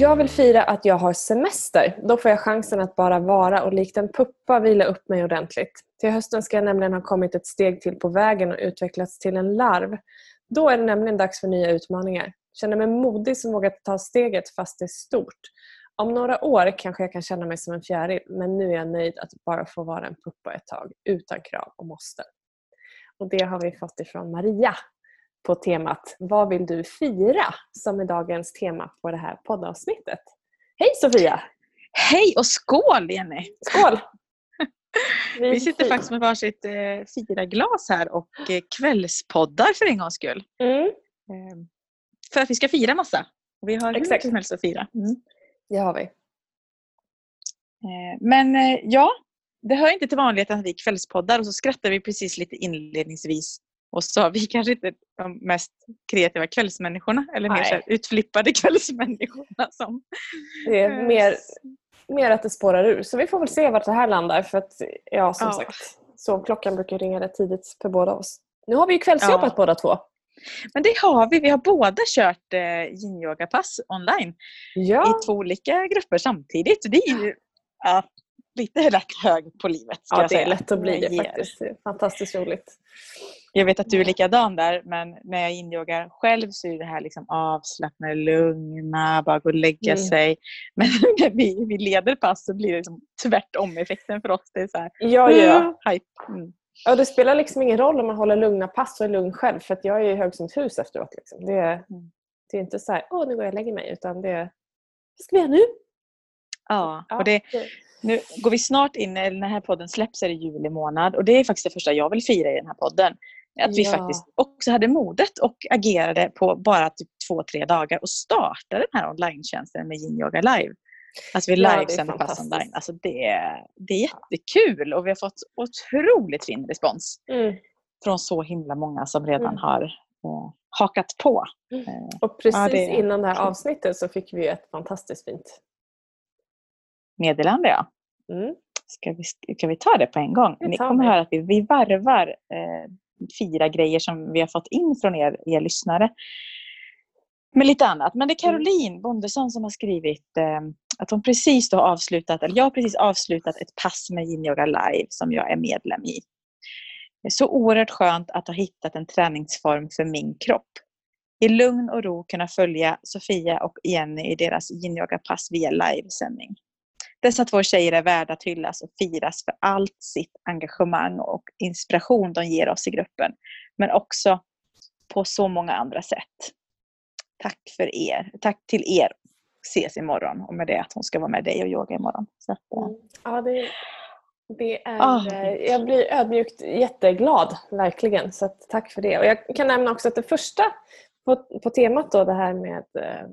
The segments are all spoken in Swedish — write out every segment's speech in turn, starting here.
Jag vill fira att jag har semester. Då får jag chansen att bara vara och likt en puppa vila upp mig ordentligt. Till hösten ska jag nämligen ha kommit ett steg till på vägen och utvecklats till en larv. Då är det nämligen dags för nya utmaningar. Känner mig modig som vågar ta steget fast det är stort. Om några år kanske jag kan känna mig som en fjäril men nu är jag nöjd att bara få vara en puppa ett tag utan krav och måste. Och det har vi fått ifrån Maria på temat Vad vill du fira? som är dagens tema på det här poddavsnittet. Hej Sofia! Hej och skål Jenny! Skål! Vi, Vi sitter faktiskt med varsitt eh, firaglas här och eh, kvällspoddar för en gångs skull. Mm. Eh, för att vi ska fira massa. Och vi har Exakt. hur som helst att fira. Mm. Det har vi. Eh, men eh, ja, det hör inte till vanligheten att vi kvällspoddar och så skrattar vi precis lite inledningsvis och så vi kanske inte de mest kreativa kvällsmänniskorna eller mer så utflippade kvällsmänniskorna. Som, det är mer, mer att det spårar ur. Så vi får väl se vart det här landar för att ja, som ja. sagt, sovklockan brukar ringa rätt tidigt för båda oss. Nu har vi ju kvällsjobbat ja. båda två. Men det har vi. Vi har båda kört eh, yin-yoga-pass online ja. i två olika grupper samtidigt. Det är ju ja, lite lätt hög på livet. Ja, det är lätt att bli det faktiskt. Det fantastiskt roligt. Jag vet att du är likadan där, men när jag inyogar själv så är det här liksom avslappnade, lugna, bara gå och lägga mm. sig. Men när vi, vi leder pass så blir det liksom tvärtom effekten för oss. Det är så här, ja, ja. Hype. Mm. Ja, det spelar liksom ingen roll om man håller lugna pass och är lugn själv för jag är i högsunshus efteråt. Liksom. Det, är, mm. det är inte så här, åh nu går jag och lägger mig, utan det är, vad ska vi göra nu? Ja, och det, nu går vi snart in, när den här podden släpps är det juli månad och det är faktiskt det första jag vill fira i den här podden. Att vi ja. faktiskt också hade modet och agerade på bara typ två, tre dagar och startade den här online-tjänsten med Yin Yoga Live. Alltså vi livesänder ja, pass online. Alltså det, det är jättekul och vi har fått otroligt fin respons. Mm. Från så himla många som redan mm. har eh, hakat på. Mm. Eh, och precis ja, det, innan det här avsnittet så fick vi ett fantastiskt fint meddelande. Ja. Mm. Ska, vi, ska vi ta det på en gång? Ni kommer höra att vi, vi varvar eh, fyra grejer som vi har fått in från er, er lyssnare med lite annat. Men det är mm. Caroline Bondesson som har skrivit eh, att hon precis har avslutat, eller jag har precis avslutat ett pass med Yin Yoga Live som jag är medlem i. Det är så oerhört skönt att ha hittat en träningsform för min kropp. I lugn och ro kunna följa Sofia och Jenny i deras yin yoga pass via livesändning. Dessa två tjejer är värda att hyllas och firas för allt sitt engagemang och inspiration de ger oss i gruppen. Men också på så många andra sätt. Tack för er. Tack till er. Ses imorgon och med det att hon ska vara med dig och yoga imorgon. Så att, eh. mm. Ja, det, det är, oh. Jag blir ödmjukt jätteglad, verkligen. Så tack för det. Och jag kan nämna också att det första på, på temat då, det här med eh,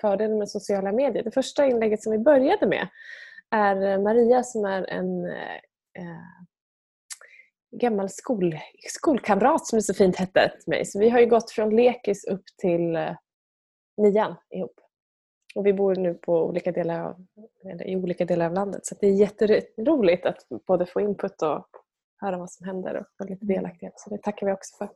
fördelen med sociala medier. Det första inlägget som vi började med är Maria som är en eh, gammal skol, skolkamrat som det så fint hette till mig. Så vi har ju gått från lekis upp till eh, nian ihop. Och vi bor nu på olika delar av, i olika delar av landet så det är jätteroligt att både få input och höra vad som händer och få lite delaktighet. Så det tackar vi också för.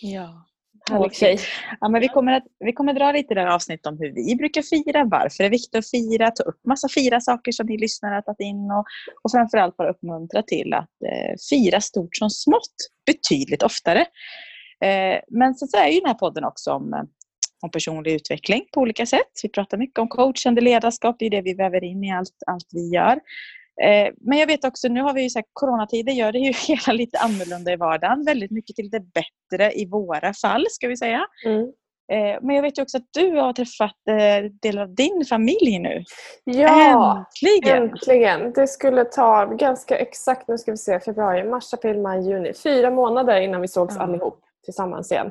Ja. Härlig tjej. Ja, men vi, kommer att, vi kommer att dra lite där avsnitt om hur vi brukar fira, varför det är viktigt att fira, ta upp massa fira saker som ni lyssnare har tagit in och, och framförallt bara uppmuntra till att eh, fira stort som smått betydligt oftare. Eh, men så, så är ju den här podden också om, eh, om personlig utveckling på olika sätt. Vi pratar mycket om coachande ledarskap, det är det vi väver in i allt, allt vi gör. Eh, men jag vet också, nu har vi ju sagt coronatider gör det ju hela lite annorlunda i vardagen. Väldigt mycket till det bättre i våra fall, ska vi säga. Mm. Eh, men jag vet också att du har träffat eh, delar av din familj nu. Ja, äntligen! äntligen. Det skulle ta ganska exakt, nu ska vi se, februari, mars, april, maj, juni. Fyra månader innan vi sågs ja. allihop tillsammans igen.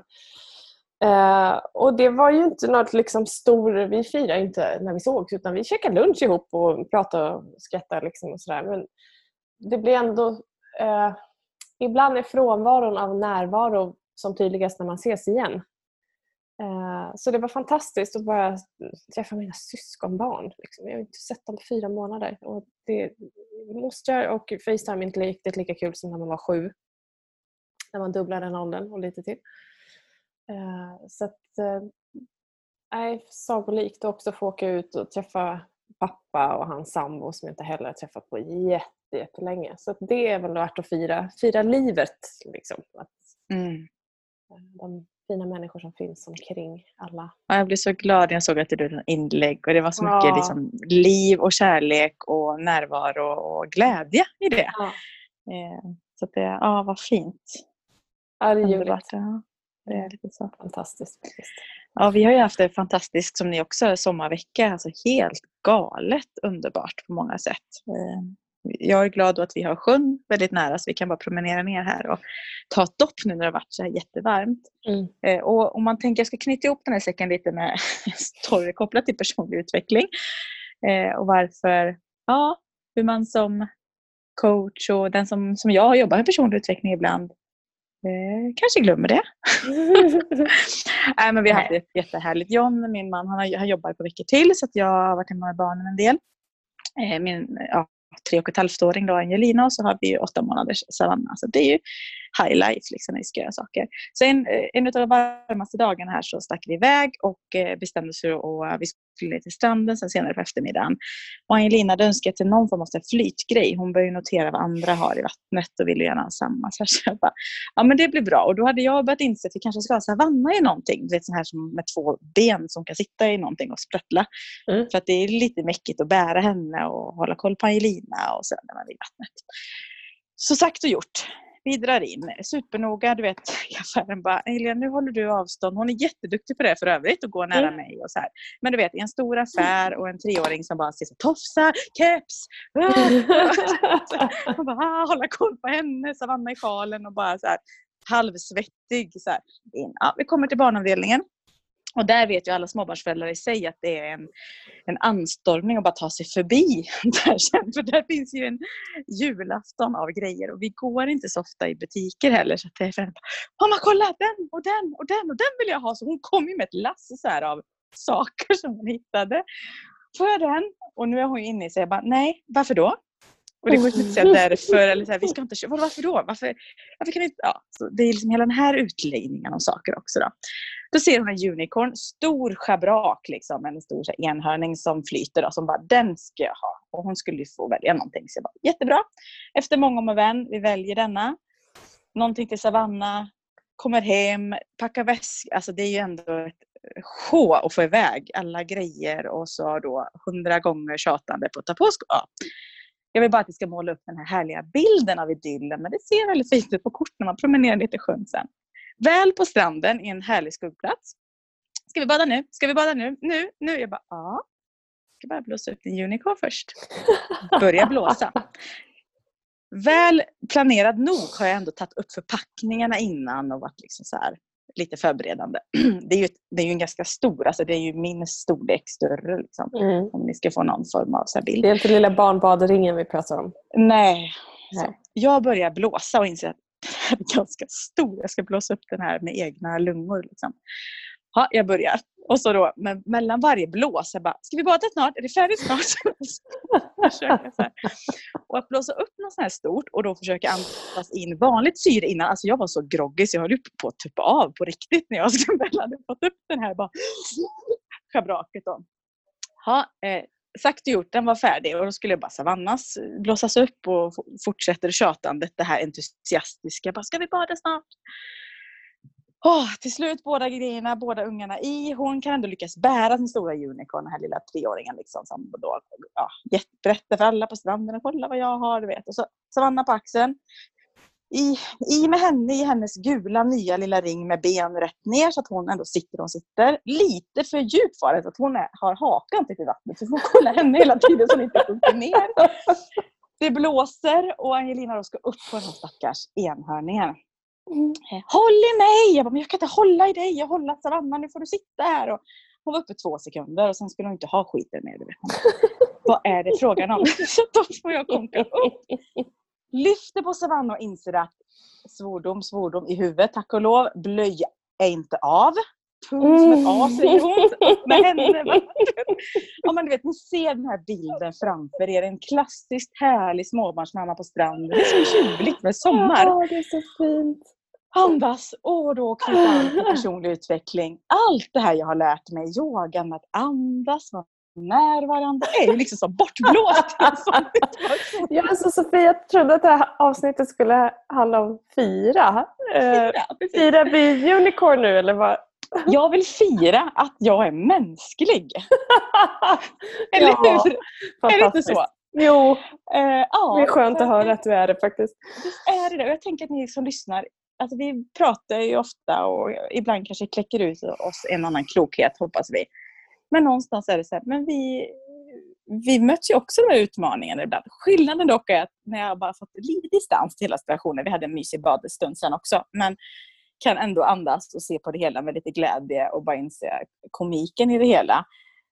Eh, och det var ju inte något liksom stor, vi firade inte när vi sågs utan vi käkade lunch ihop och pratade och skrattade liksom och sådär. Men det blir ändå, eh, ibland är frånvaron av närvaro som tydligast när man ses igen. Eh, så det var fantastiskt att bara träffa mina syskonbarn. Liksom. Jag har inte sett dem på fyra månader. Och det, mostrar och Facetime är inte riktigt lika kul som när man var sju. När man dubblar den åldern och lite till. Eh, så att, eh, Nej, sagolikt och också få åka ut och träffa pappa och hans sambo som jag inte heller har träffat på jättelänge. Så det är väl värt att fira, fira livet. Liksom. Att, mm. De fina människor som finns omkring alla. Ja, jag blev så glad när jag såg att du gjorde inlägg och det var så mycket ja. liksom, liv och kärlek och närvaro och glädje i det. Ja. Eh, så det, ja, vad fint. Ja, det är ljuvligt. Ja, det är lite så. Fantastiskt. Ja, vi har ju haft en fantastisk, som ni också, sommarvecka. Alltså helt galet underbart på många sätt. Eh, jag är glad att vi har sjön väldigt nära så vi kan bara promenera ner här och ta ett dopp nu när det har varit så här jättevarmt. Mm. Eh, och om man tänker, jag ska knyta ihop den här säcken lite med story kopplat till personlig utveckling. Eh, och varför, ja, hur man som coach och den som, som jag har jobbat med personlig utveckling ibland eh, kanske glömmer det. Nej, men vi har haft ett jättehärligt. John, min man, han, har, han jobbar på veckor till så jag har varit hemma med barnen en del. Eh, min, ja, tre och ett halvt-åring då, Angelina och så har vi åtta månaders Savanna. Så det är ju high life liksom, när vi ska göra saker. Så en, en av de varmaste dagarna här så stack vi iväg och eh, bestämde oss för att vi skulle till stranden sen senare på eftermiddagen. Och Angelina hade önskat sig någon form av flytgrej. Hon började notera vad andra har i vattnet och ville gärna ha samma. Så jag bara, ja men det blir bra. Och då hade jag börjat inse att vi kanske ska ha savanna i någonting. Du vet sån här som med två ben som kan sitta i någonting och sprattla. Mm. För att det är lite mäckigt att bära henne och hålla koll på Angelina och så när man är i vattnet. Så sagt och gjort vi drar in. Supernoga, du vet, i affären bara, Helena nu håller du avstånd. Hon är jätteduktig på det för övrigt, att gå nära mm. mig och så här. Men du vet, i en stor affär och en treåring som bara säger tofsa, keps, och bara, ah, hålla koll på henne, Savanna i sjalen och bara så här halvsvettig. Så här. Ja, vi kommer till barnavdelningen. Och där vet ju alla småbarnsföräldrar i sig att det är en, en anstormning att bara ta sig förbi. Där, för där finns ju en julafton av grejer och vi går inte så ofta i butiker heller. Så att det är för Mamma kolla den och den och den och den vill jag ha. Så hon kom ju med ett lass så här av saker som hon hittade. Får jag den? Och nu är hon inne i sig. Jag bara, nej, varför då? Och det går inte att säga därför eller så här, vi ska inte köpa. Varför då? Varför, varför kan vi inte? Ja, så det är liksom hela den här utläggningen om saker också. Då. Då ser hon en unicorn, stor schabrak, liksom, en stor så här, enhörning som flyter. Då, som bara, den ska jag ha. Och hon skulle få välja någonting. Så jag bara, jättebra. Efter många om och vän, vi väljer denna. Någonting till Savanna, kommer hem, packar väska. Alltså det är ju ändå ett sjå att få iväg alla grejer och så då hundra gånger tjatande på att ta på skor. Ja. Jag vill bara att vi ska måla upp den här härliga bilden av idyllen men det ser väldigt fint ut på kort när man promenerar ner till sjön sen. Väl på stranden i en härlig skuggplats. Ska vi bada nu? Ska vi bada nu? Nu? Nu? Jag bara, ja. Jag ska bara blåsa upp din unicorn först. Börja blåsa. Väl planerad nog har jag ändå tagit upp förpackningarna innan och varit liksom så här, lite förberedande. Det är ju, det är ju en ganska stor, alltså det är ju min storlek större liksom, mm. om ni ska få någon form av så bild. Det är inte lilla barnbadringen vi pratar om? Nej. Nej. Jag börjar blåsa och inser att den är ganska stor. Jag ska blåsa upp den här med egna lungor. Liksom. Ja, jag börjar. Och så då, men mellan varje blås, jag bara, ska vi bada snart? Är det färdigt snart? och att blåsa upp något sånt här stort och då försöka andas in vanligt syre innan. Alltså jag var så groggy så jag höll på att tuppa av på riktigt när jag skulle hade fått upp den här bara schabraket. Då. Ha, eh, sagt och gjort, den var färdig och då skulle jag bara savannas eh, blåsas upp och fortsätter tjatandet, det här entusiastiska. Bara, ska vi bada snart? Oh, till slut båda grejerna, båda ungarna i. Hon kan ändå lyckas bära sin stora unicorn, den här lilla treåringen. Liksom, som då, ja, berättar för alla på stranden och kolla vad jag har. Du vet. Och så Savanna på axeln. I, I med henne i hennes gula nya lilla ring med ben rätt ner så att hon ändå sitter där hon sitter. Lite för djupt var det så att hon är, har hakan typ till vattnet. Så får kolla henne hela tiden så hon inte sjunker ner. Det blåser och Angelina då ska upp på den här stackars enhörningen. Mm. Håll i mig! Jag bara, men jag kan inte hålla i dig, jag håller Savanna, nu får du sitta här. Och hon var uppe två sekunder och sen skulle hon inte ha skiten mer. Vad är det frågan om? Så då får jag konka upp. Lyfter på Savanna och inser att svordom, svordom i huvudet, tack och lov. Blöja är inte av. Tung som ett as säger hon. Med henne. Ja, men du vet, ni ser den här bilden framför er. En klassiskt härlig småbarnsmamma på stranden. Det är så ljuvligt med sommar. Ja, det är så fint. Andas och då knyta an till personlig utveckling. Allt det här jag har lärt mig, yogan, att andas, vara närvarande, är ju liksom så bortblåst. ja, alltså Sofia, jag trodde att det här avsnittet skulle handla om fira. Fira, uh, fira vi unicorn nu eller vad? Jag vill fira att jag är mänsklig. Eller ja, hur? Är det inte så? Jo, eh, ja, det är skönt att höra att du är det faktiskt. Visst är det Jag tänker att ni som lyssnar, alltså vi pratar ju ofta och ibland kanske kläcker ut oss en annan klokhet, hoppas vi. Men någonstans är det så här, men vi, vi möts ju också med utmaningar ibland. Skillnaden dock är att när jag bara fått lite distans till hela situationen, vi hade en mysig badstund sen också, men kan ändå andas och se på det hela med lite glädje och bara inse komiken i det hela.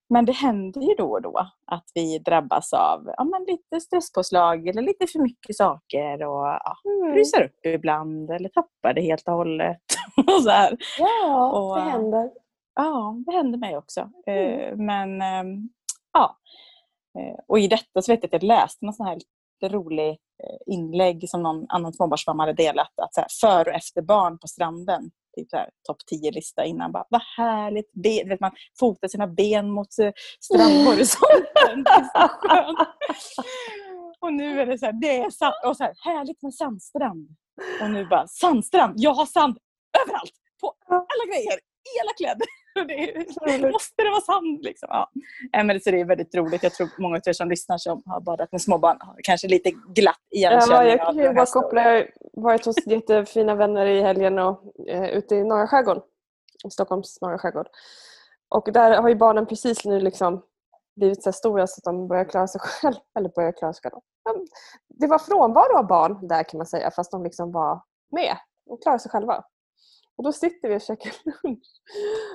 Men det händer ju då och då att vi drabbas av ja, men lite stresspåslag eller lite för mycket saker och ja, mm. rusar upp ibland eller tappar det helt och hållet. och så här. Ja, och, det händer. Ja, det händer mig också. Mm. Eh, men ehm, ja. Eh, och i detta så vet jag att jag läste någon sån här rolig eh, inlägg som någon annan småbarnsmamma hade delat. Att så här, för och efter barn på stranden. Typ topp 10-lista innan. Bara, Vad härligt! Be, vet, man fotar sina ben mot eh, strandhorisonten. och nu är det så här, det är sand, och så här, härligt med sandstrand. Och nu bara, sandstrand! Jag har sand överallt! På alla grejer! I alla kläder! det måste det vara sant? Liksom. Ja. men så det är väldigt roligt. Jag tror många av er som lyssnar som har badat med småbarn har kanske lite glatt igenkänning. Ja, jag kan ju bara koppla. Jag har varit hos jättefina vänner i helgen och eh, ute i norra skärgården. I Stockholms norra skärgård. Och där har ju barnen precis nu liksom blivit så stora så att de börjar klara sig själva. Eller börjar klara sig själva. Det var frånvaro av barn där kan man säga fast de liksom var med. De klarade sig själva. Och då sitter vi och käkar lunch.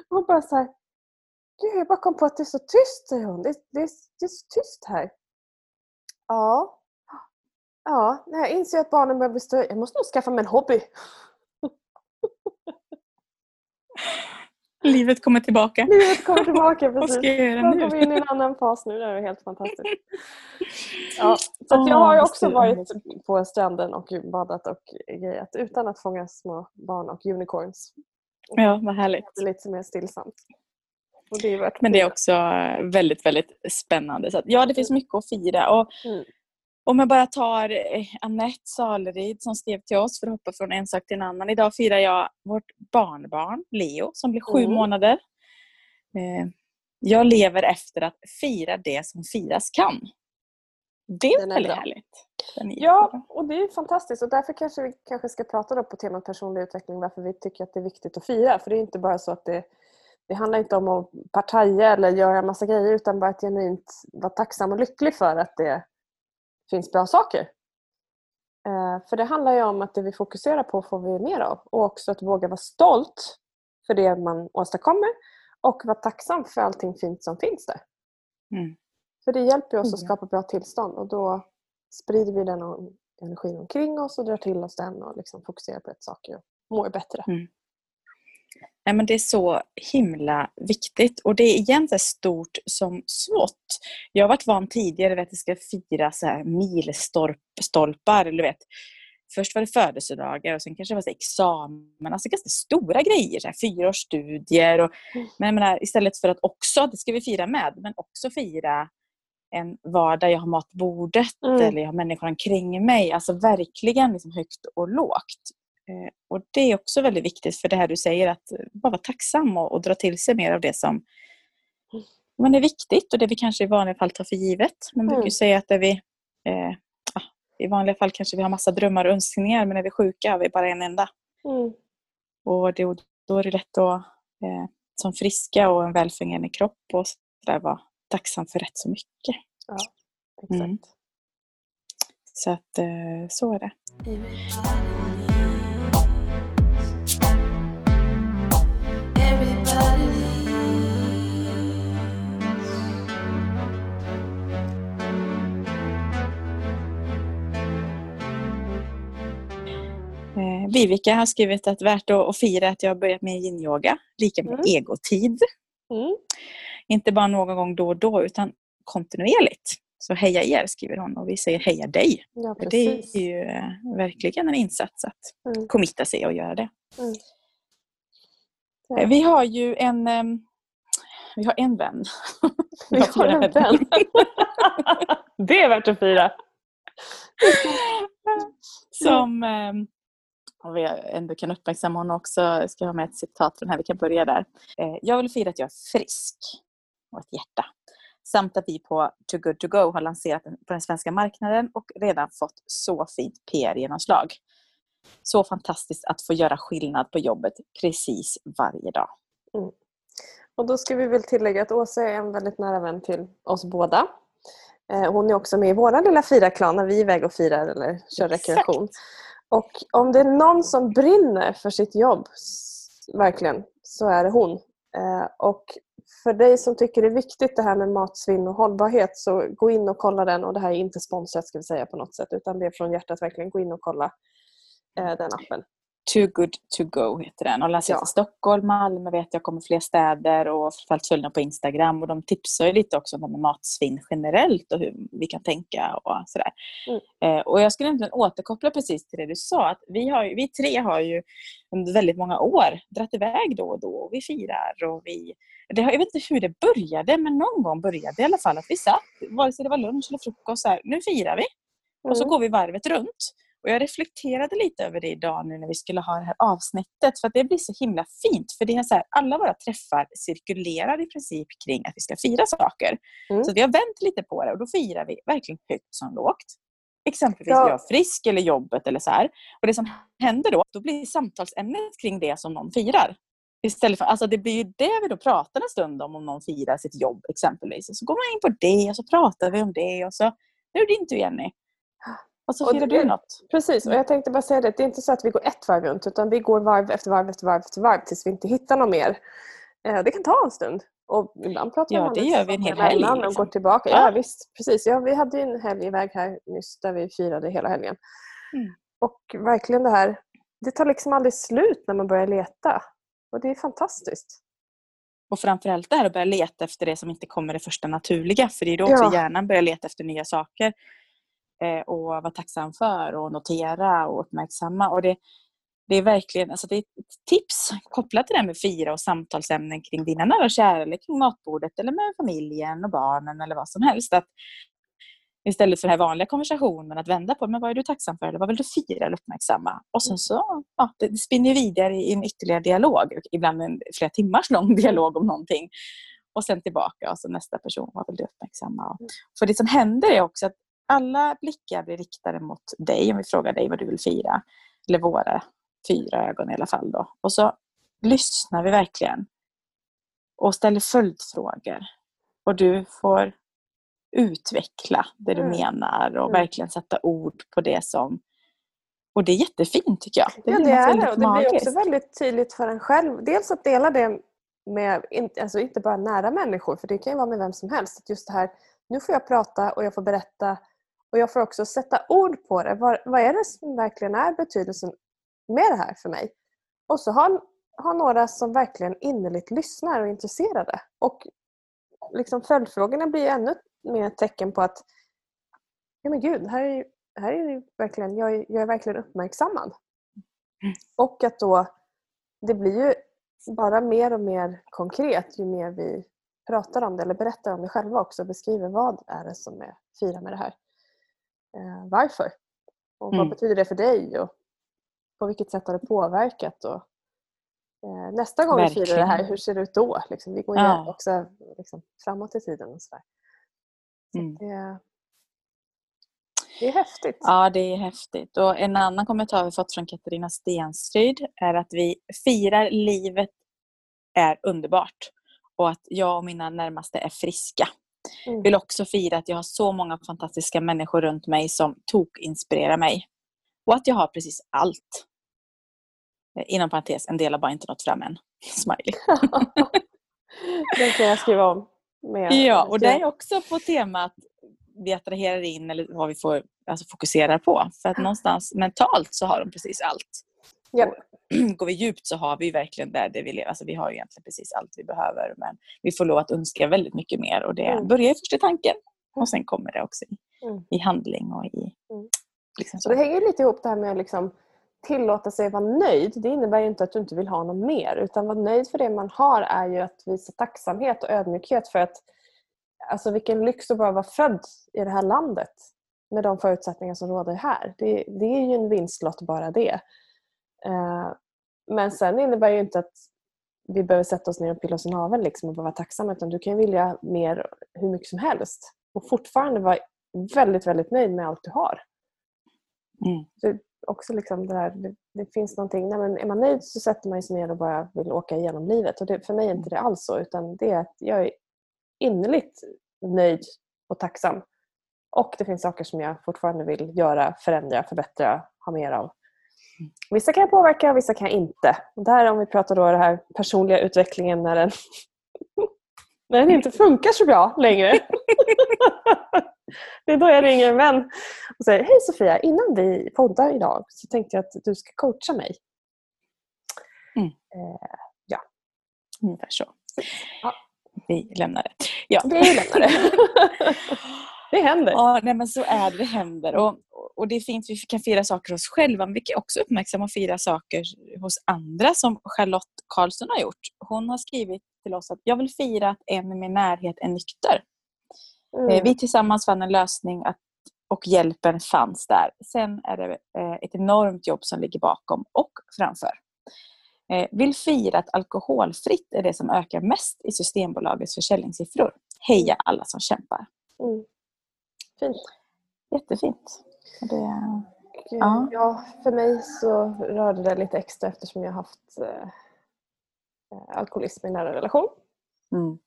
Och bara så här, Gud, jag bara kom på att det är så tyst, säger hon. Det, det, det är så tyst här. Ja. Ja, jag inser att barnen börjar bli större. Jag måste nog skaffa mig en hobby. Livet kommer tillbaka. Livet kommer tillbaka, precis. Vad ska jag göra nu? Går vi in i en annan fas nu. Det är helt fantastiskt. Ja, så jag har också varit på stranden och badat och grejat utan att fånga små barn och unicorns. Ja, vad härligt. Det är lite mer stillsamt. Det Men det är också väldigt, väldigt spännande. Så att, ja, det finns mycket att fira. Och mm. Om jag bara tar eh, Annette Saleryd som skrev till oss för att hoppa från en sak till en annan. Idag firar jag vårt barnbarn Leo som blir sju mm. månader. Eh, jag lever efter att fira det som firas kan. Det är, är väldigt bra. härligt. ja, och det är fantastiskt och därför kanske vi kanske ska prata då på temat personlig utveckling varför vi tycker att det är viktigt att fira. För det är inte bara så att det, det handlar inte om att partaja eller göra massa grejer utan bara att genuint vara tacksam och lycklig för att det finns bra saker. Eh, för det handlar ju om att det vi fokuserar på får vi mer av och också att våga vara stolt för det man åstadkommer och vara tacksam för allting fint som finns där. Mm. För det hjälper oss att mm. skapa bra tillstånd och då sprider vi den energin omkring oss och drar till oss den och liksom fokuserar på rätt saker och mår bättre. Mm. Nej, men det är så himla viktigt och det är egentligen stort som smått. Jag har varit van tidigare att det ska fira så här milstolpar. Eller vet. Först var det födelsedagar och sen kanske det var så examen. Alltså ganska stora grejer. Så här, fyraårsstudier. Och, mm. men menar, istället för att också, det ska vi fira med, men också fira en vardag. Jag har mat på bordet mm. eller jag har människor omkring mig. Alltså verkligen liksom högt och lågt. Eh, och Det är också väldigt viktigt för det här du säger att bara vara tacksam och, och dra till sig mer av det som men är viktigt och det vi kanske i vanliga fall tar för givet. Man brukar mm. säga att vi, eh, i vanliga fall kanske vi har massa drömmar och önskningar men när vi är sjuka har vi bara en enda. Mm. Och det, då är det lätt att eh, som friska och en välfungerande kropp och så där, vara tacksam för rätt så mycket. Ja, exakt. Mm. Så att eh, så är det. Vivica har skrivit att värt att fira att jag har börjat med yin-yoga, lika med mm. egotid. Mm. Inte bara någon gång då och då utan kontinuerligt. Så heja er skriver hon och vi säger heja dig. Ja, För det är ju eh, verkligen en insats att mm. committa sig och göra det. Mm. Ja. Vi har ju en vi har en vän. Vi har en vän. det är värt att fira. Som och vi ändå kan uppmärksamma honom också. Jag ska ha med ett citat från här, vi kan börja där. Eh, jag vill fira att jag är frisk och ett hjärta. Samt att vi på Too Good To Go har lanserat den på den svenska marknaden och redan fått så fint PR-genomslag. Så fantastiskt att få göra skillnad på jobbet precis varje dag. Mm. Och då ska vi väl tillägga att Åsa är en väldigt nära vän till oss båda. Eh, hon är också med i vår lilla firaklan när vi är iväg och firar eller kör rekreation. Exakt. Och om det är någon som brinner för sitt jobb, verkligen, så är det hon. Eh, och för dig som tycker det är viktigt det här med matsvinn och hållbarhet så gå in och kolla den och det här är inte sponsrat ska vi säga på något sätt utan det är från hjärtat verkligen. Gå in och kolla eh, den appen. Too good to go heter den. Och lanseras ja. i Stockholm, Malmö vet jag kommer fler städer och framförallt följer på Instagram. Och de tipsar ju lite också om matsvinn generellt och hur vi kan tänka och sådär. Mm. Eh, och jag skulle egentligen återkoppla precis till det du sa. Att vi, har, vi tre har ju under väldigt många år dratt iväg då och då. Och vi firar och vi... Det, jag vet inte hur det började men någon gång började det i alla fall att vi satt, vare sig det var lunch eller frukost, så här, nu firar vi. Mm. Och så mm. går vi varvet runt. Och Jag reflekterade lite över det idag nu när vi skulle ha det här avsnittet för det blir så himla fint. För det är så här, alla våra träffar cirkulerar i princip kring att vi ska fira saker. Mm. Så vi har vänt lite på det och då firar vi verkligen högt som lågt. Exempelvis ja. jag är frisk eller jobbet eller så här. Och det som händer då, då blir samtalsämnet kring det som någon firar. Istället för, alltså det blir ju det vi då pratar en stund om, om någon firar sitt jobb exempelvis. Så går man in på det och så pratar vi om det och så, nu är det inte Jenny. Och så firar du något. Precis, och jag tänkte bara säga det. Det är inte så att vi går ett varv runt utan vi går varv efter varv efter varv efter varv tills vi inte hittar något mer. Eh, det kan ta en stund. Och ibland pratar ja, det gör vi en hel helg. Liksom. Och går tillbaka. Ja, ja visst, precis. Ja, vi hade en helg iväg här nyss där vi firade hela helgen. Mm. Och verkligen det här, det tar liksom aldrig slut när man börjar leta. Och det är fantastiskt. Och framförallt det här att börja leta efter det som inte kommer det första naturliga. För det är då också ja. hjärnan börjar leta efter nya saker. Eh, och vara tacksam för och notera och uppmärksamma. Och det, det är verkligen alltså det är ett tips kopplat till det här med fira och samtalsämnen kring dina nära och kära eller kring matbordet eller med familjen och barnen eller vad som helst. Att istället för den här vanliga konversationen att vända på men vad är du tacksam för eller vad vill du fira eller uppmärksamma? Och sen så ja, det spinner vidare i en ytterligare dialog, ibland en flera timmars lång dialog om någonting. Och sen tillbaka och så nästa person, vad vill du uppmärksamma? Mm. För det som händer är också att alla blickar blir riktade mot dig om vi frågar dig vad du vill fira. Eller våra fyra ögon i alla fall. Då. Och så lyssnar vi verkligen och ställer följdfrågor. Och du får utveckla det du mm. menar och mm. verkligen sätta ord på det som... Och det är jättefint tycker jag. Det ja, det är det. Och det blir också väldigt tydligt för en själv. Dels att dela det med, alltså inte bara nära människor, för det kan ju vara med vem som helst. Att just det här, nu får jag prata och jag får berätta och jag får också sätta ord på det. Vad, vad är det som verkligen är betydelsen med det här för mig? Och så ha, ha några som verkligen innerligt lyssnar och är intresserade. Och liksom följdfrågorna blir ännu mer ett tecken på att ja men gud, här är, här är det verkligen, jag, är, jag är verkligen uppmärksammad. Mm. Och att då, det blir ju bara mer och mer konkret ju mer vi pratar om det eller berättar om det själva också. och Beskriver vad är det som är fira med det här varför. Och mm. Vad betyder det för dig? Och på vilket sätt har det påverkat? Och, eh, nästa gång Verkligen. vi firar det här, hur ser det ut då? Liksom, vi går ja. också liksom, framåt i tiden. och så, så mm. det, det är häftigt. Ja, det är häftigt. Och en annan kommentar vi fått från Katarina Stenstryd är att vi firar livet är underbart och att jag och mina närmaste är friska. Mm. Vill också fira att jag har så många fantastiska människor runt mig som tok-inspirerar mig. Och att jag har precis allt. Eh, inom parentes, en del har bara inte nått fram än. Smiley. Den kan jag skriva om. Med. Ja, och det är också på temat vi attraherar in eller vad vi får alltså fokusera på. För att någonstans mentalt så har de precis allt. Ja. går vi djupt så har vi verkligen där det vi lever. Alltså vi har egentligen precis allt vi behöver men vi får lov att önska väldigt mycket mer och det mm. börjar först i tanken. Och sen kommer det också i, mm. i handling och i... Mm. Liksom så. Det hänger lite ihop det här med att liksom tillåta sig att vara nöjd. Det innebär ju inte att du inte vill ha något mer. Utan vara nöjd för det man har är ju att visa tacksamhet och ödmjukhet för att Alltså vilken lyx att bara vara född i det här landet med de förutsättningar som råder här. Det, det är ju en vinstlott bara det. Uh, men sen innebär ju inte att vi behöver sätta oss ner och pilla oss i naveln liksom och vara tacksamma. Utan du kan vilja mer hur mycket som helst och fortfarande vara väldigt, väldigt nöjd med allt du har. Mm. Det, också liksom det, där, det, det, finns någonting, nej men är man nöjd så sätter man sig ner och bara vill åka igenom livet. Och det, för mig är inte det alls så. Utan det är att jag är innerligt nöjd och tacksam. Och det finns saker som jag fortfarande vill göra, förändra, förbättra, ha mer av. Vissa kan jag påverka, vissa kan jag inte. Och där om vi pratar då den här personliga utvecklingen när den, när den inte funkar så bra längre. det är då jag ringer en vän och säger Hej Sofia, innan vi poddar idag så tänkte jag att du ska coacha mig. Mm. Eh, ja. Ungefär så. Ja. Vi lämnar det. Ja. Vi lämnar det. det händer. Ja, nej, men så är det. Det händer. Och, och det är fint, vi kan fira saker hos själva, men vi kan också uppmärksamma och fira saker hos andra som Charlotte Karlsson har gjort. Hon har skrivit till oss att jag vill fira att en i min närhet är nykter. Mm. Eh, vi tillsammans fann en lösning att, och hjälpen fanns där. Sen är det eh, ett enormt jobb som ligger bakom och framför. Eh, vill fira att alkoholfritt är det som ökar mest i Systembolagets försäljningssiffror. Heja alla som kämpar. Mm. Fint. Jättefint. Det, ja. ja, för mig så rörde det lite extra eftersom jag haft eh, eh, alkoholism i nära relation. Mm.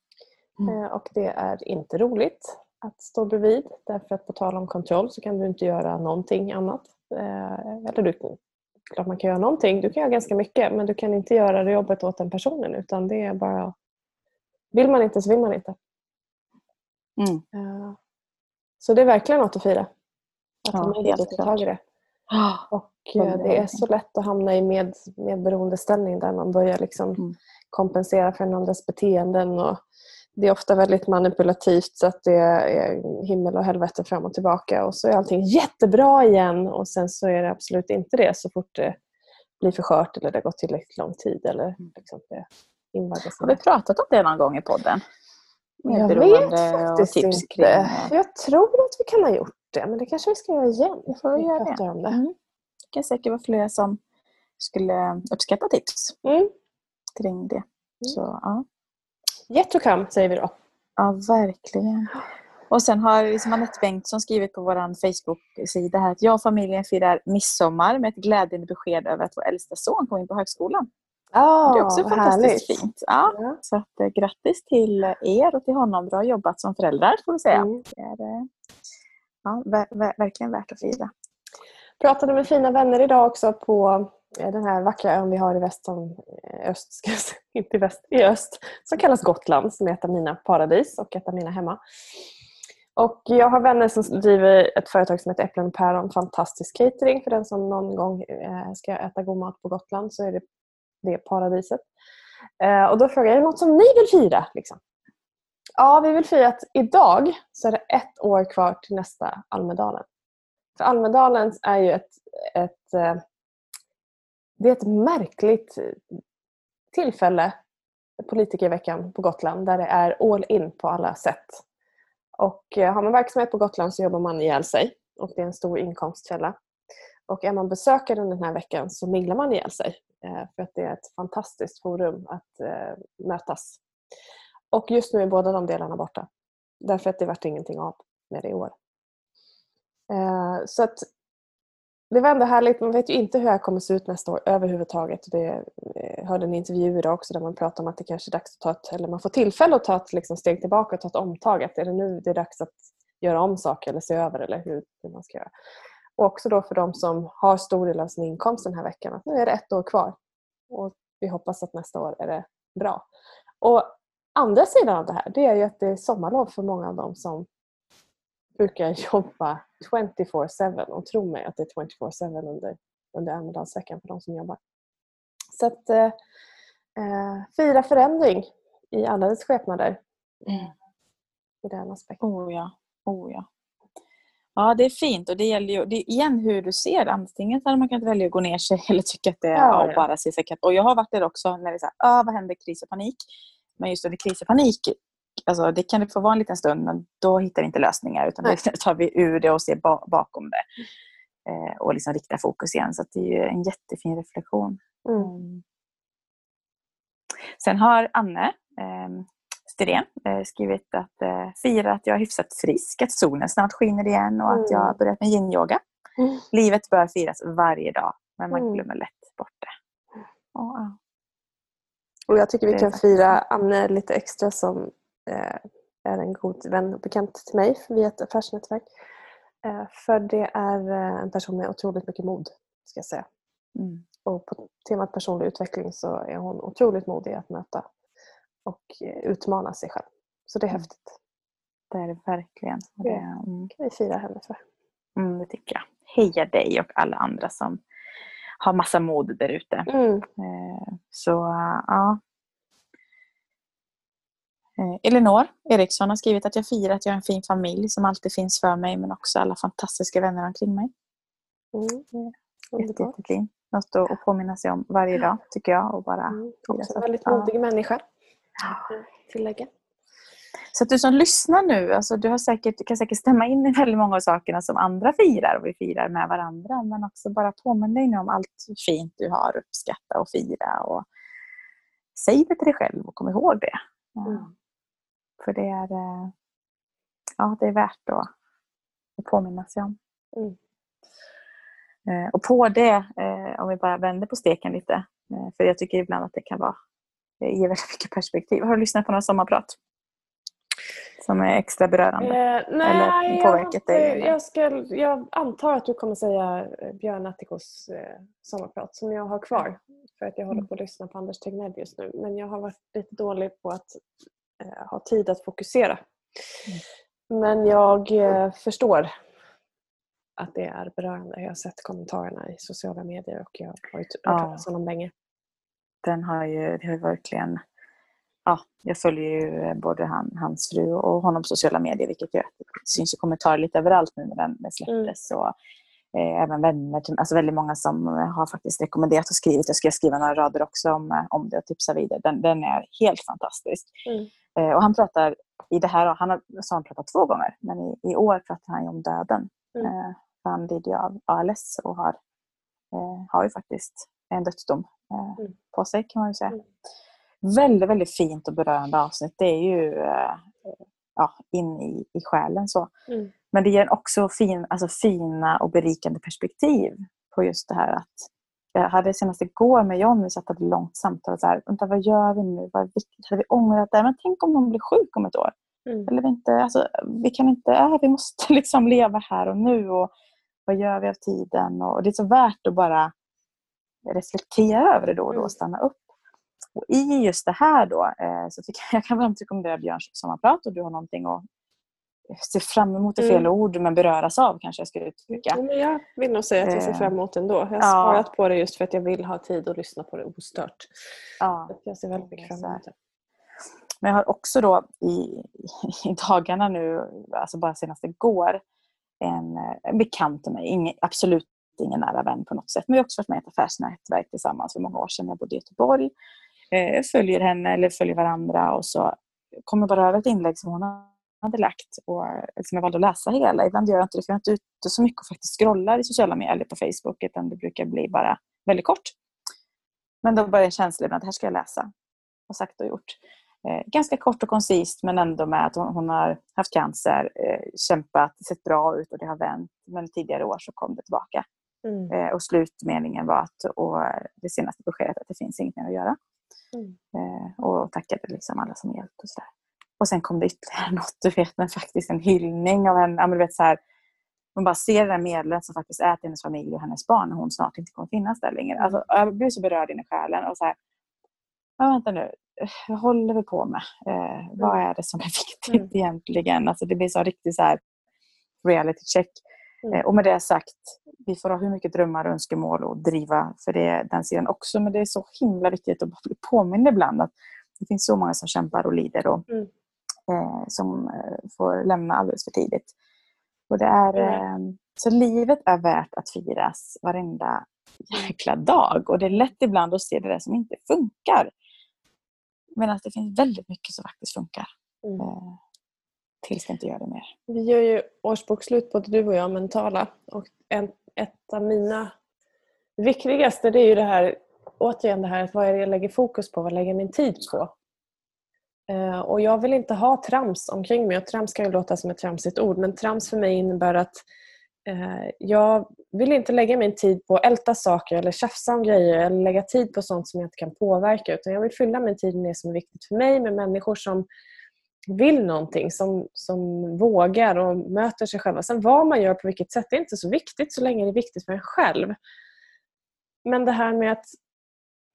Mm. Eh, och det är inte roligt att stå bredvid därför att på tal om kontroll så kan du inte göra någonting annat. Eh, eller du, klart man kan göra någonting, du kan göra ganska mycket men du kan inte göra det jobbet åt den personen utan det är bara Vill man inte så vill man inte. Mm. Eh, så det är verkligen något att fira. Att ja, ta tag i det. Och eh, det är så lätt att hamna i med, medberoendeställning där man börjar liksom mm. kompensera för den andras beteenden. Och det är ofta väldigt manipulativt så att det är himmel och helvete fram och tillbaka och så är allting jättebra igen och sen så är det absolut inte det så fort det blir för skört eller det har gått tillräckligt lång tid. Eller mm. liksom det Har vi pratat om det någon gång i podden? Jag vet faktiskt inte. Kring... Jag tror att vi kan ha gjort det men det kanske vi ska göra igen. Vi får vi göra det. Om det. Mm. det kan säkert vara flera som skulle uppskatta tips mm. kring det. Mm. Så, ja. Yet to come säger vi då. Ja, verkligen. Och sen har liksom Anette Bengtsson skrivit på vår Facebook-sida här att jag och familjen firar midsommar med ett glädjande besked över att vår äldsta son kom in på högskolan. Oh, det är också fantastiskt härligt. fint. Ja, ja. Så att, eh, grattis till er och till honom. Bra jobbat som föräldrar får vi säga. Mm. Det är eh, ja, ver ver verkligen värt att fira. Pratade med fina vänner idag också på eh, den här vackra ön vi har i väst som, öst, ska jag säga, inte väst, i öst, som kallas Gotland, som är ett av mina paradis och ett av mina hemma. Och jag har vänner som driver ett företag som heter Äpplen och päron, fantastisk catering för den som någon gång ska äta god mat på Gotland så är det det paradiset. Eh, och då frågade jag, är det något som ni vill fira? Liksom? Ja, vi vill fira att idag så är det ett år kvar till nästa Almedalen. För Almedalen är ju ett, ett, eh, det är ett märkligt tillfälle, politikerveckan på Gotland, där det är all in på alla sätt. Och eh, har man verksamhet på Gotland så jobbar man ihjäl sig och det är en stor inkomstkälla. Och är man besökare den här veckan så minglar man ihjäl sig. Eh, för att det är ett fantastiskt forum att eh, mötas. Och just nu är båda de delarna borta. Därför att det vart ingenting av med det i år. Eh, så att det var ändå härligt. Man vet ju inte hur det här kommer se ut nästa år överhuvudtaget. Det, jag hörde en intervju idag också där man pratar om att det kanske är dags att ta ett, eller man får tillfälle att ta ett liksom, steg tillbaka och ta ett omtag. Att är det nu det är dags att göra om saker eller se över eller hur, hur man ska göra. Och också då för de som har stor del av sin inkomst den här veckan att nu är det ett år kvar. Och vi hoppas att nästa år är det bra. Och andra sidan av det här det är ju att det är sommarlov för många av dem som brukar jobba 24-7 och tro mig att det är 24-7 under, under Almedalsveckan för de som jobbar. Så att eh, eh, fira förändring i alla dess skepnader. Mm. I den aspekten. Oh, ja. Oh ja. Ja, det är fint och det gäller ju det är igen hur du ser Antingen så hade man kunnat välja att gå ner sig eller tycka att det är ja, ja. bara se sig Och jag har varit där också när det är så här, vad händer kris och panik? Men just under kris och panik, alltså, det kan det få vara en liten stund men då hittar vi inte lösningar utan då tar vi ur det och ser ba bakom det. Eh, och liksom riktar fokus igen. Så det är ju en jättefin reflektion. Mm. Sen har Anne eh, Styrén eh, skrivit att eh, fira att jag är hyfsat frisk, att solen snart skiner igen och att jag har mm. börjat med yin-yoga. Mm. Livet bör firas varje dag, men man mm. glömmer lätt bort det. Oh, oh. Och jag tycker vi kan fira Anne lite extra som eh, är en god vän och bekant till mig via ett affärsnätverk. Eh, för det är eh, en person med otroligt mycket mod, ska jag säga. Mm. Och på temat personlig utveckling så är hon otroligt modig att möta och eh, utmana sig själv. Så det är mm. häftigt. Det är det verkligen. Det mm. kan vi fira henne för. Mm, det tycker jag. Heja dig och alla andra som har massa mod där ute. Mm. Så ja, Eh, Elinor Eriksson har skrivit att jag firar att jag har en fin familj som alltid finns för mig men också alla fantastiska vänner omkring mig. Mm. Jätte, jättefint. Något att påminna sig om varje dag tycker jag. Och bara mm. Också en väldigt modig människa. Tillägga. Så att du som lyssnar nu, alltså du har säkert, kan säkert stämma in i väldigt många av sakerna som andra firar och vi firar med varandra. Men också bara påminn dig om allt fint du har, uppskatta och fira. Och säg det till dig själv och kom ihåg det. Mm. För det är, eh, ja, det är värt att, att påminna sig om. Mm. Eh, och på det, eh, om vi bara vänder på steken lite, för jag tycker ibland att det kan vara, ger väldigt mycket perspektiv. Har du lyssnat på några sommarprat? Som är extra berörande? Eh, nej, eller påverkat dig? Jag, ska, jag antar att du kommer säga Björn Attikos eh, sommarprat som jag har kvar. För att jag håller mm. på att lyssna på Anders Tegnell just nu. Men jag har varit lite dålig på att eh, ha tid att fokusera. Mm. Men jag eh, förstår att det är berörande. Jag har sett kommentarerna i sociala medier och jag har hört talas om dem länge. Den har ju, det har verkligen ja, jag följer ju eh, både han, hans fru och honom på sociala medier vilket det syns i kommentarer lite överallt nu när den släpptes. Mm. Och, eh, även vänner, alltså väldigt många som har faktiskt rekommenderat och skrivit. Jag ska skriva några rader också om, eh, om det och tipsa vidare. Den, den är helt fantastisk. Mm. Eh, och han pratar i det här, han har, så han pratat två gånger, men i, i år pratar han om döden. Mm. Eh, han lider ju av ALS och har, eh, har ju faktiskt en dödsdom eh, mm. på sig kan man ju säga. Mm. Väldigt, väldigt fint och berörande avsnitt. Det är ju eh, ja, in i, i själen. Så. Mm. Men det ger också fin, alltså fina och berikande perspektiv på just det här att jag hade senast igår med John, vi satt ett långt samtal. Så här, vad gör vi nu? Vad är viktigt? Hade vi ångrat det? Men tänk om någon blir sjuk om ett år? Mm. Eller vi, inte, alltså, vi kan inte, äh, vi måste liksom leva här och nu. Och vad gör vi av tiden? Och det är så värt att bara reflektera över det då och då och mm. stanna upp. Och I just det här då, eh, så tycker jag, jag kan varmt rekommendera Björns sommarprat och du har någonting att se fram emot är fel mm. ord, men beröras av kanske jag skulle uttrycka. Men jag vill nog säga att jag ser fram emot ändå. Jag har ja. svarat på det just för att jag vill ha tid att lyssna på det ostört. Ja. Jag ser väldigt mycket fram emot det. Men jag har också då i, i dagarna nu, alltså bara senast igår, en, en bekant till mig, ingen, absolut ingen nära vän på något sätt, men vi har också varit med i ett affärsnätverk tillsammans för många år sedan jag bodde i Göteborg. Eh, jag eh, följer henne eller följer varandra och så kommer bara över ett inlägg som hon hade lagt och liksom jag valde att läsa hela. Ibland gör jag inte det för jag är inte ute så mycket och faktiskt scrollar i sociala medier eller på Facebook utan det brukar bli bara väldigt kort. Men då börjar en känsla ibland att det här ska jag läsa. Och sagt och gjort. Eh, ganska kort och koncist men ändå med att hon, hon har haft cancer, eh, kämpat, sett bra ut och det har vänt. Men tidigare år så kom det tillbaka. Mm. Eh, och slutmeningen var att, och det senaste beskedet att det finns inget mer att göra. Mm. Eh, och tackade liksom alla som hjälpt och sådär. Och sen kom det ytterligare något, du vet, men faktiskt en hyllning av en, ja, du vet, så här, man bara ser den medlet som faktiskt är till hennes familj och hennes barn när hon snart inte kommer finnas där längre. Alltså, jag blir så berörd in i själen. Och så här, ja, vänta nu, vad håller vi på med? Eh, mm. Vad är det som är viktigt mm. egentligen? Alltså, det blir så riktigt så här reality check. Mm. Eh, och med det sagt, vi får ha hur mycket drömmar och önskemål och driva för det, den sidan också. Men det är så himla viktigt att bli påmind ibland att det finns så många som kämpar och lider. Och, mm eh, som eh, får lämna alldeles för tidigt. Och det är, eh, så livet är värt att firas varenda jäkla dag. Och det är lätt ibland att se det där som inte funkar. Medan det finns väldigt mycket som faktiskt funkar. Mm. Eh, tills jag inte gör det mer. Vi gör ju årsbokslut både du och jag mentala. Och en, ett av mina viktigaste det är ju det här återigen det här vad är det jag lägger fokus på, vad lägger jag min tid på? Eh, och jag vill inte ha trams omkring mig. Och trams kan ju låta som ett tramsigt ord men trams för mig innebär att eh, jag vill inte lägga min tid på att älta saker eller tjafsa om grejer eller lägga tid på sånt som jag inte kan påverka utan jag vill fylla min tid med det som är viktigt för mig med människor som vill någonting, som, som vågar och möter sig själva. Sen vad man gör på vilket sätt det är inte så viktigt så länge det är viktigt för en själv. Men det här med att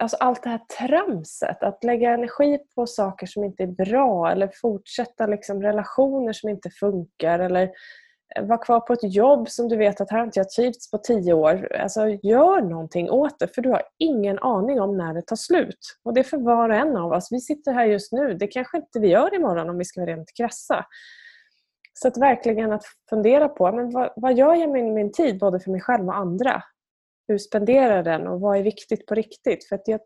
alltså allt det här tramset, att lägga energi på saker som inte är bra eller fortsätta liksom relationer som inte funkar eller vara kvar på ett jobb som du vet att här har inte jag trivts på tio år. Alltså gör någonting åt det för du har ingen aning om när det tar slut. Och det är för var och en av oss. Vi sitter här just nu. Det kanske inte vi gör imorgon om vi ska vara rent krassa. Så att verkligen att fundera på men vad, vad gör jag med min tid både för mig själv och andra? hur spenderar den och vad är viktigt på riktigt? För jag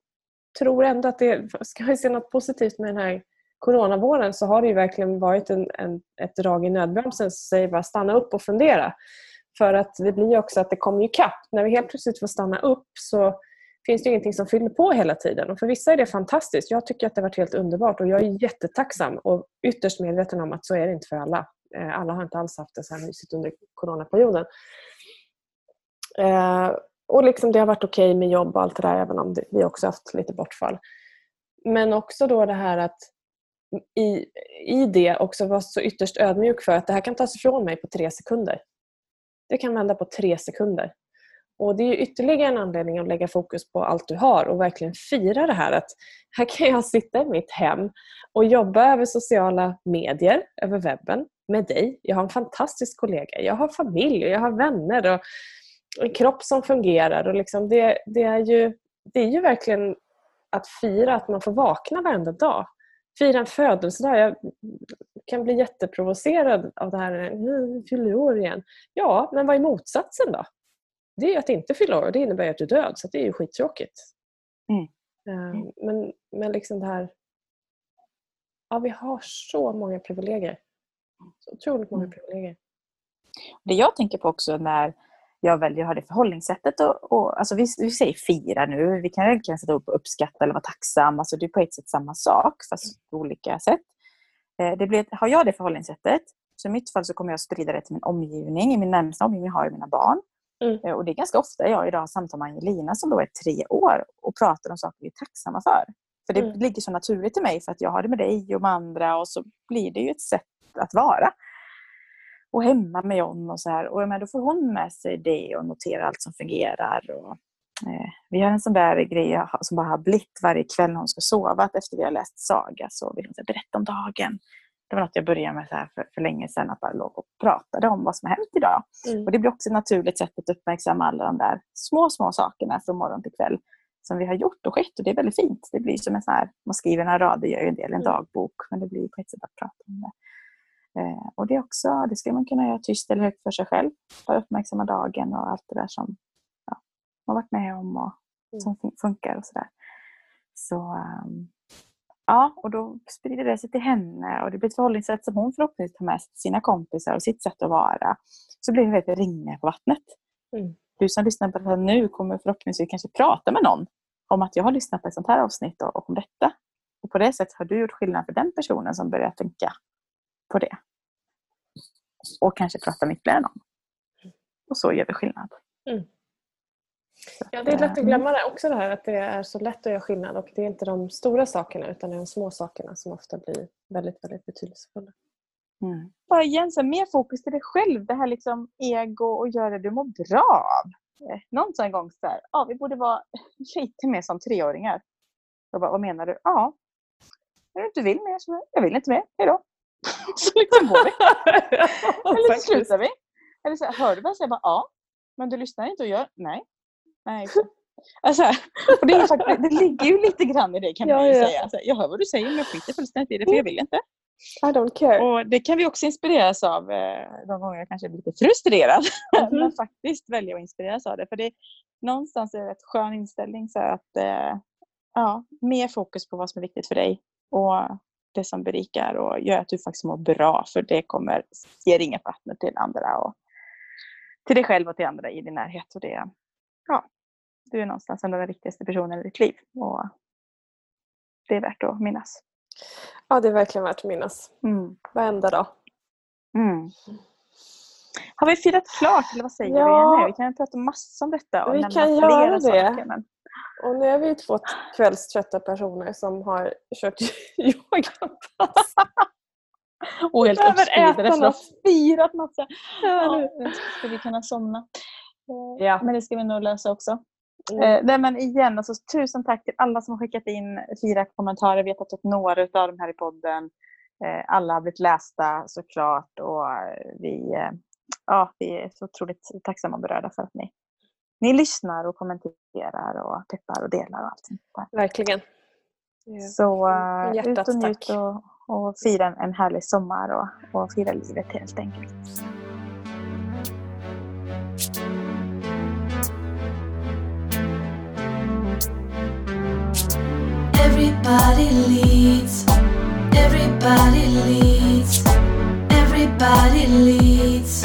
tror ändå att det, ska vi se något positivt med den här coronavåren så har det ju verkligen varit en, en, ett drag i nödbromsen som säger bara stanna upp och fundera. För att det blir också att det kommer ju kapp. När vi helt plötsligt får stanna upp så finns det ingenting som fyller på hela tiden. Och för vissa är det fantastiskt. Jag tycker att det har varit helt underbart och jag är jättetacksam och ytterst medveten om att så är det inte för alla. Eh, alla har inte alls haft det så här mysigt under coronaperioden. Eh, och liksom det har varit okej okay med jobb och allt det där även om vi också haft lite bortfall. Men också då det här att i, i det också vara så ytterst ödmjuk för att det här kan tas ifrån mig på tre sekunder. Det kan vända på tre sekunder. Och Det är ytterligare en anledning att lägga fokus på allt du har och verkligen fira det här att här kan jag sitta i mitt hem och jobba över sociala medier, över webben, med dig. Jag har en fantastisk kollega, jag har familj och jag har vänner. och en kropp som fungerar. Och liksom det, det, är ju, det är ju verkligen att fira att man får vakna varenda dag. Fira en födelsedag. Jag kan bli jätteprovocerad av det här. Fyller år igen. Ja, men vad är motsatsen då? Det är att inte fylla år. Det innebär att du är död. Så det är ju skittråkigt. Mm. Mm. Men, men liksom det här... Ja, vi har så många privilegier. Så otroligt många mm. privilegier. Det jag tänker på också när jag väljer att ha det förhållningssättet. Och, och, alltså vi, vi säger fira nu, vi kan verkligen sätta upp uppskatta eller vara tacksam. Alltså det är på ett sätt samma sak fast på olika sätt. Eh, det blir, har jag det förhållningssättet, så i mitt fall så kommer jag sprida det till min omgivning. I min närmsta omgivning har jag mina barn. Mm. Eh, och det är ganska ofta jag idag samtalar med Angelina som då är tre år och pratar om saker vi är tacksamma för. För det mm. ligger så naturligt till mig för att jag har det med dig och med andra och så blir det ju ett sätt att vara och hemma med John och så här. Och men, då får hon med sig det och noterar allt som fungerar. Och, eh, vi har en sån där grej som bara har blivit varje kväll när hon ska sova. Att efter vi har läst saga så vill hon säga, berätta om dagen. Det var något jag började med så här för, för länge sedan, att bara låg och pratade om vad som har hänt idag. Mm. Och Det blir också ett naturligt sätt att uppmärksamma alla de där små, små sakerna från morgon till kväll som vi har gjort och skett. Och det är väldigt fint. Det blir som en sån här, man skriver några rader, gör ju en del, en mm. dagbok, men det blir på ett sätt att prata om det. Eh, och det, också, det ska man kunna göra tyst eller högt för sig själv. Bara uppmärksamma dagen och allt det där som ja, man varit med om och mm. som funkar och sådär. Så um, ja, och då sprider det sig till henne och det blir ett förhållningssätt som hon förhoppningsvis tar med sig till sina kompisar och sitt sätt att vara. Så blir det ett ringa på vattnet. Mm. Du som lyssnar på det här nu kommer förhoppningsvis kanske prata med någon om att jag har lyssnat på ett sånt här avsnitt och, och om detta. Och på det sättet har du gjort skillnad för den personen som börjar tänka på det. Och kanske prata med ytterligare någon. Och så gör vi skillnad. Mm. Ja, det är lätt att glömma det också det här att det är så lätt att göra skillnad och det är inte de stora sakerna utan det är de små sakerna som ofta blir väldigt, väldigt betydelsefulla. Mm. Bara igen, så mer fokus till dig själv. Det här liksom ego och göra det du mår bra av. Eh, någon sa en gång så här, ja, vi borde vara lite mer som treåringar. Jag bara, vad menar du? Ja, när du inte vill mer så jag vill inte mer, hejdå. så liksom går vi. Eller så slutar vi. Eller så här, hör du vad jag säger? Ja. Men du lyssnar inte och gör? Nej. Nej. Alltså, och det, är faktiskt, det ligger ju lite grann i det kan man ju ja. säga. Alltså, jag hör vad du säger men jag skiter fullständigt i det för jag vill inte. I don't care. Och det kan vi också inspireras av eh, de gånger jag kanske blir lite frustrerad. Mm. Men faktiskt välja att inspireras av det. För det är någonstans är det ett skön inställning så att eh, ja, mer fokus på vad som är viktigt för dig och det som berikar och gör att du faktiskt mår bra för det kommer ge ringa på vattnet till andra och till dig själv och till andra i din närhet. Och det, ja, du är någonstans en av de viktigaste personerna i ditt liv och det är värt att minnas. Ja, det är verkligen värt att minnas. Mm. Varenda dag. Mm. Har vi firat klart eller vad säger ja. vi nu? Vi kan prata massor om detta och vi kan göra det. Saker, men... Och nu är vi två kvällströtta personer som har kört yogapass. och helt uppspridda efter att ha firat massa. Ja, ska vi kunna somna. Ja. Men det ska vi nog lösa också. Mm. Eh, nej, men igen, alltså, tusen tack till alla som har skickat in fyra kommentarer. Vi har tagit upp några av dem här i podden. Eh, alla har blivit lästa såklart och vi, eh, ja, vi är så otroligt tacksamma och berörda för att ni, ni lyssnar och kommenterar och peppar och delar och allt sånt där. Verkligen. Så uh, ut och njut och, och fira en, en härlig sommar och, och fira livet helt enkelt. Everybody leads. Everybody leads. Everybody leads.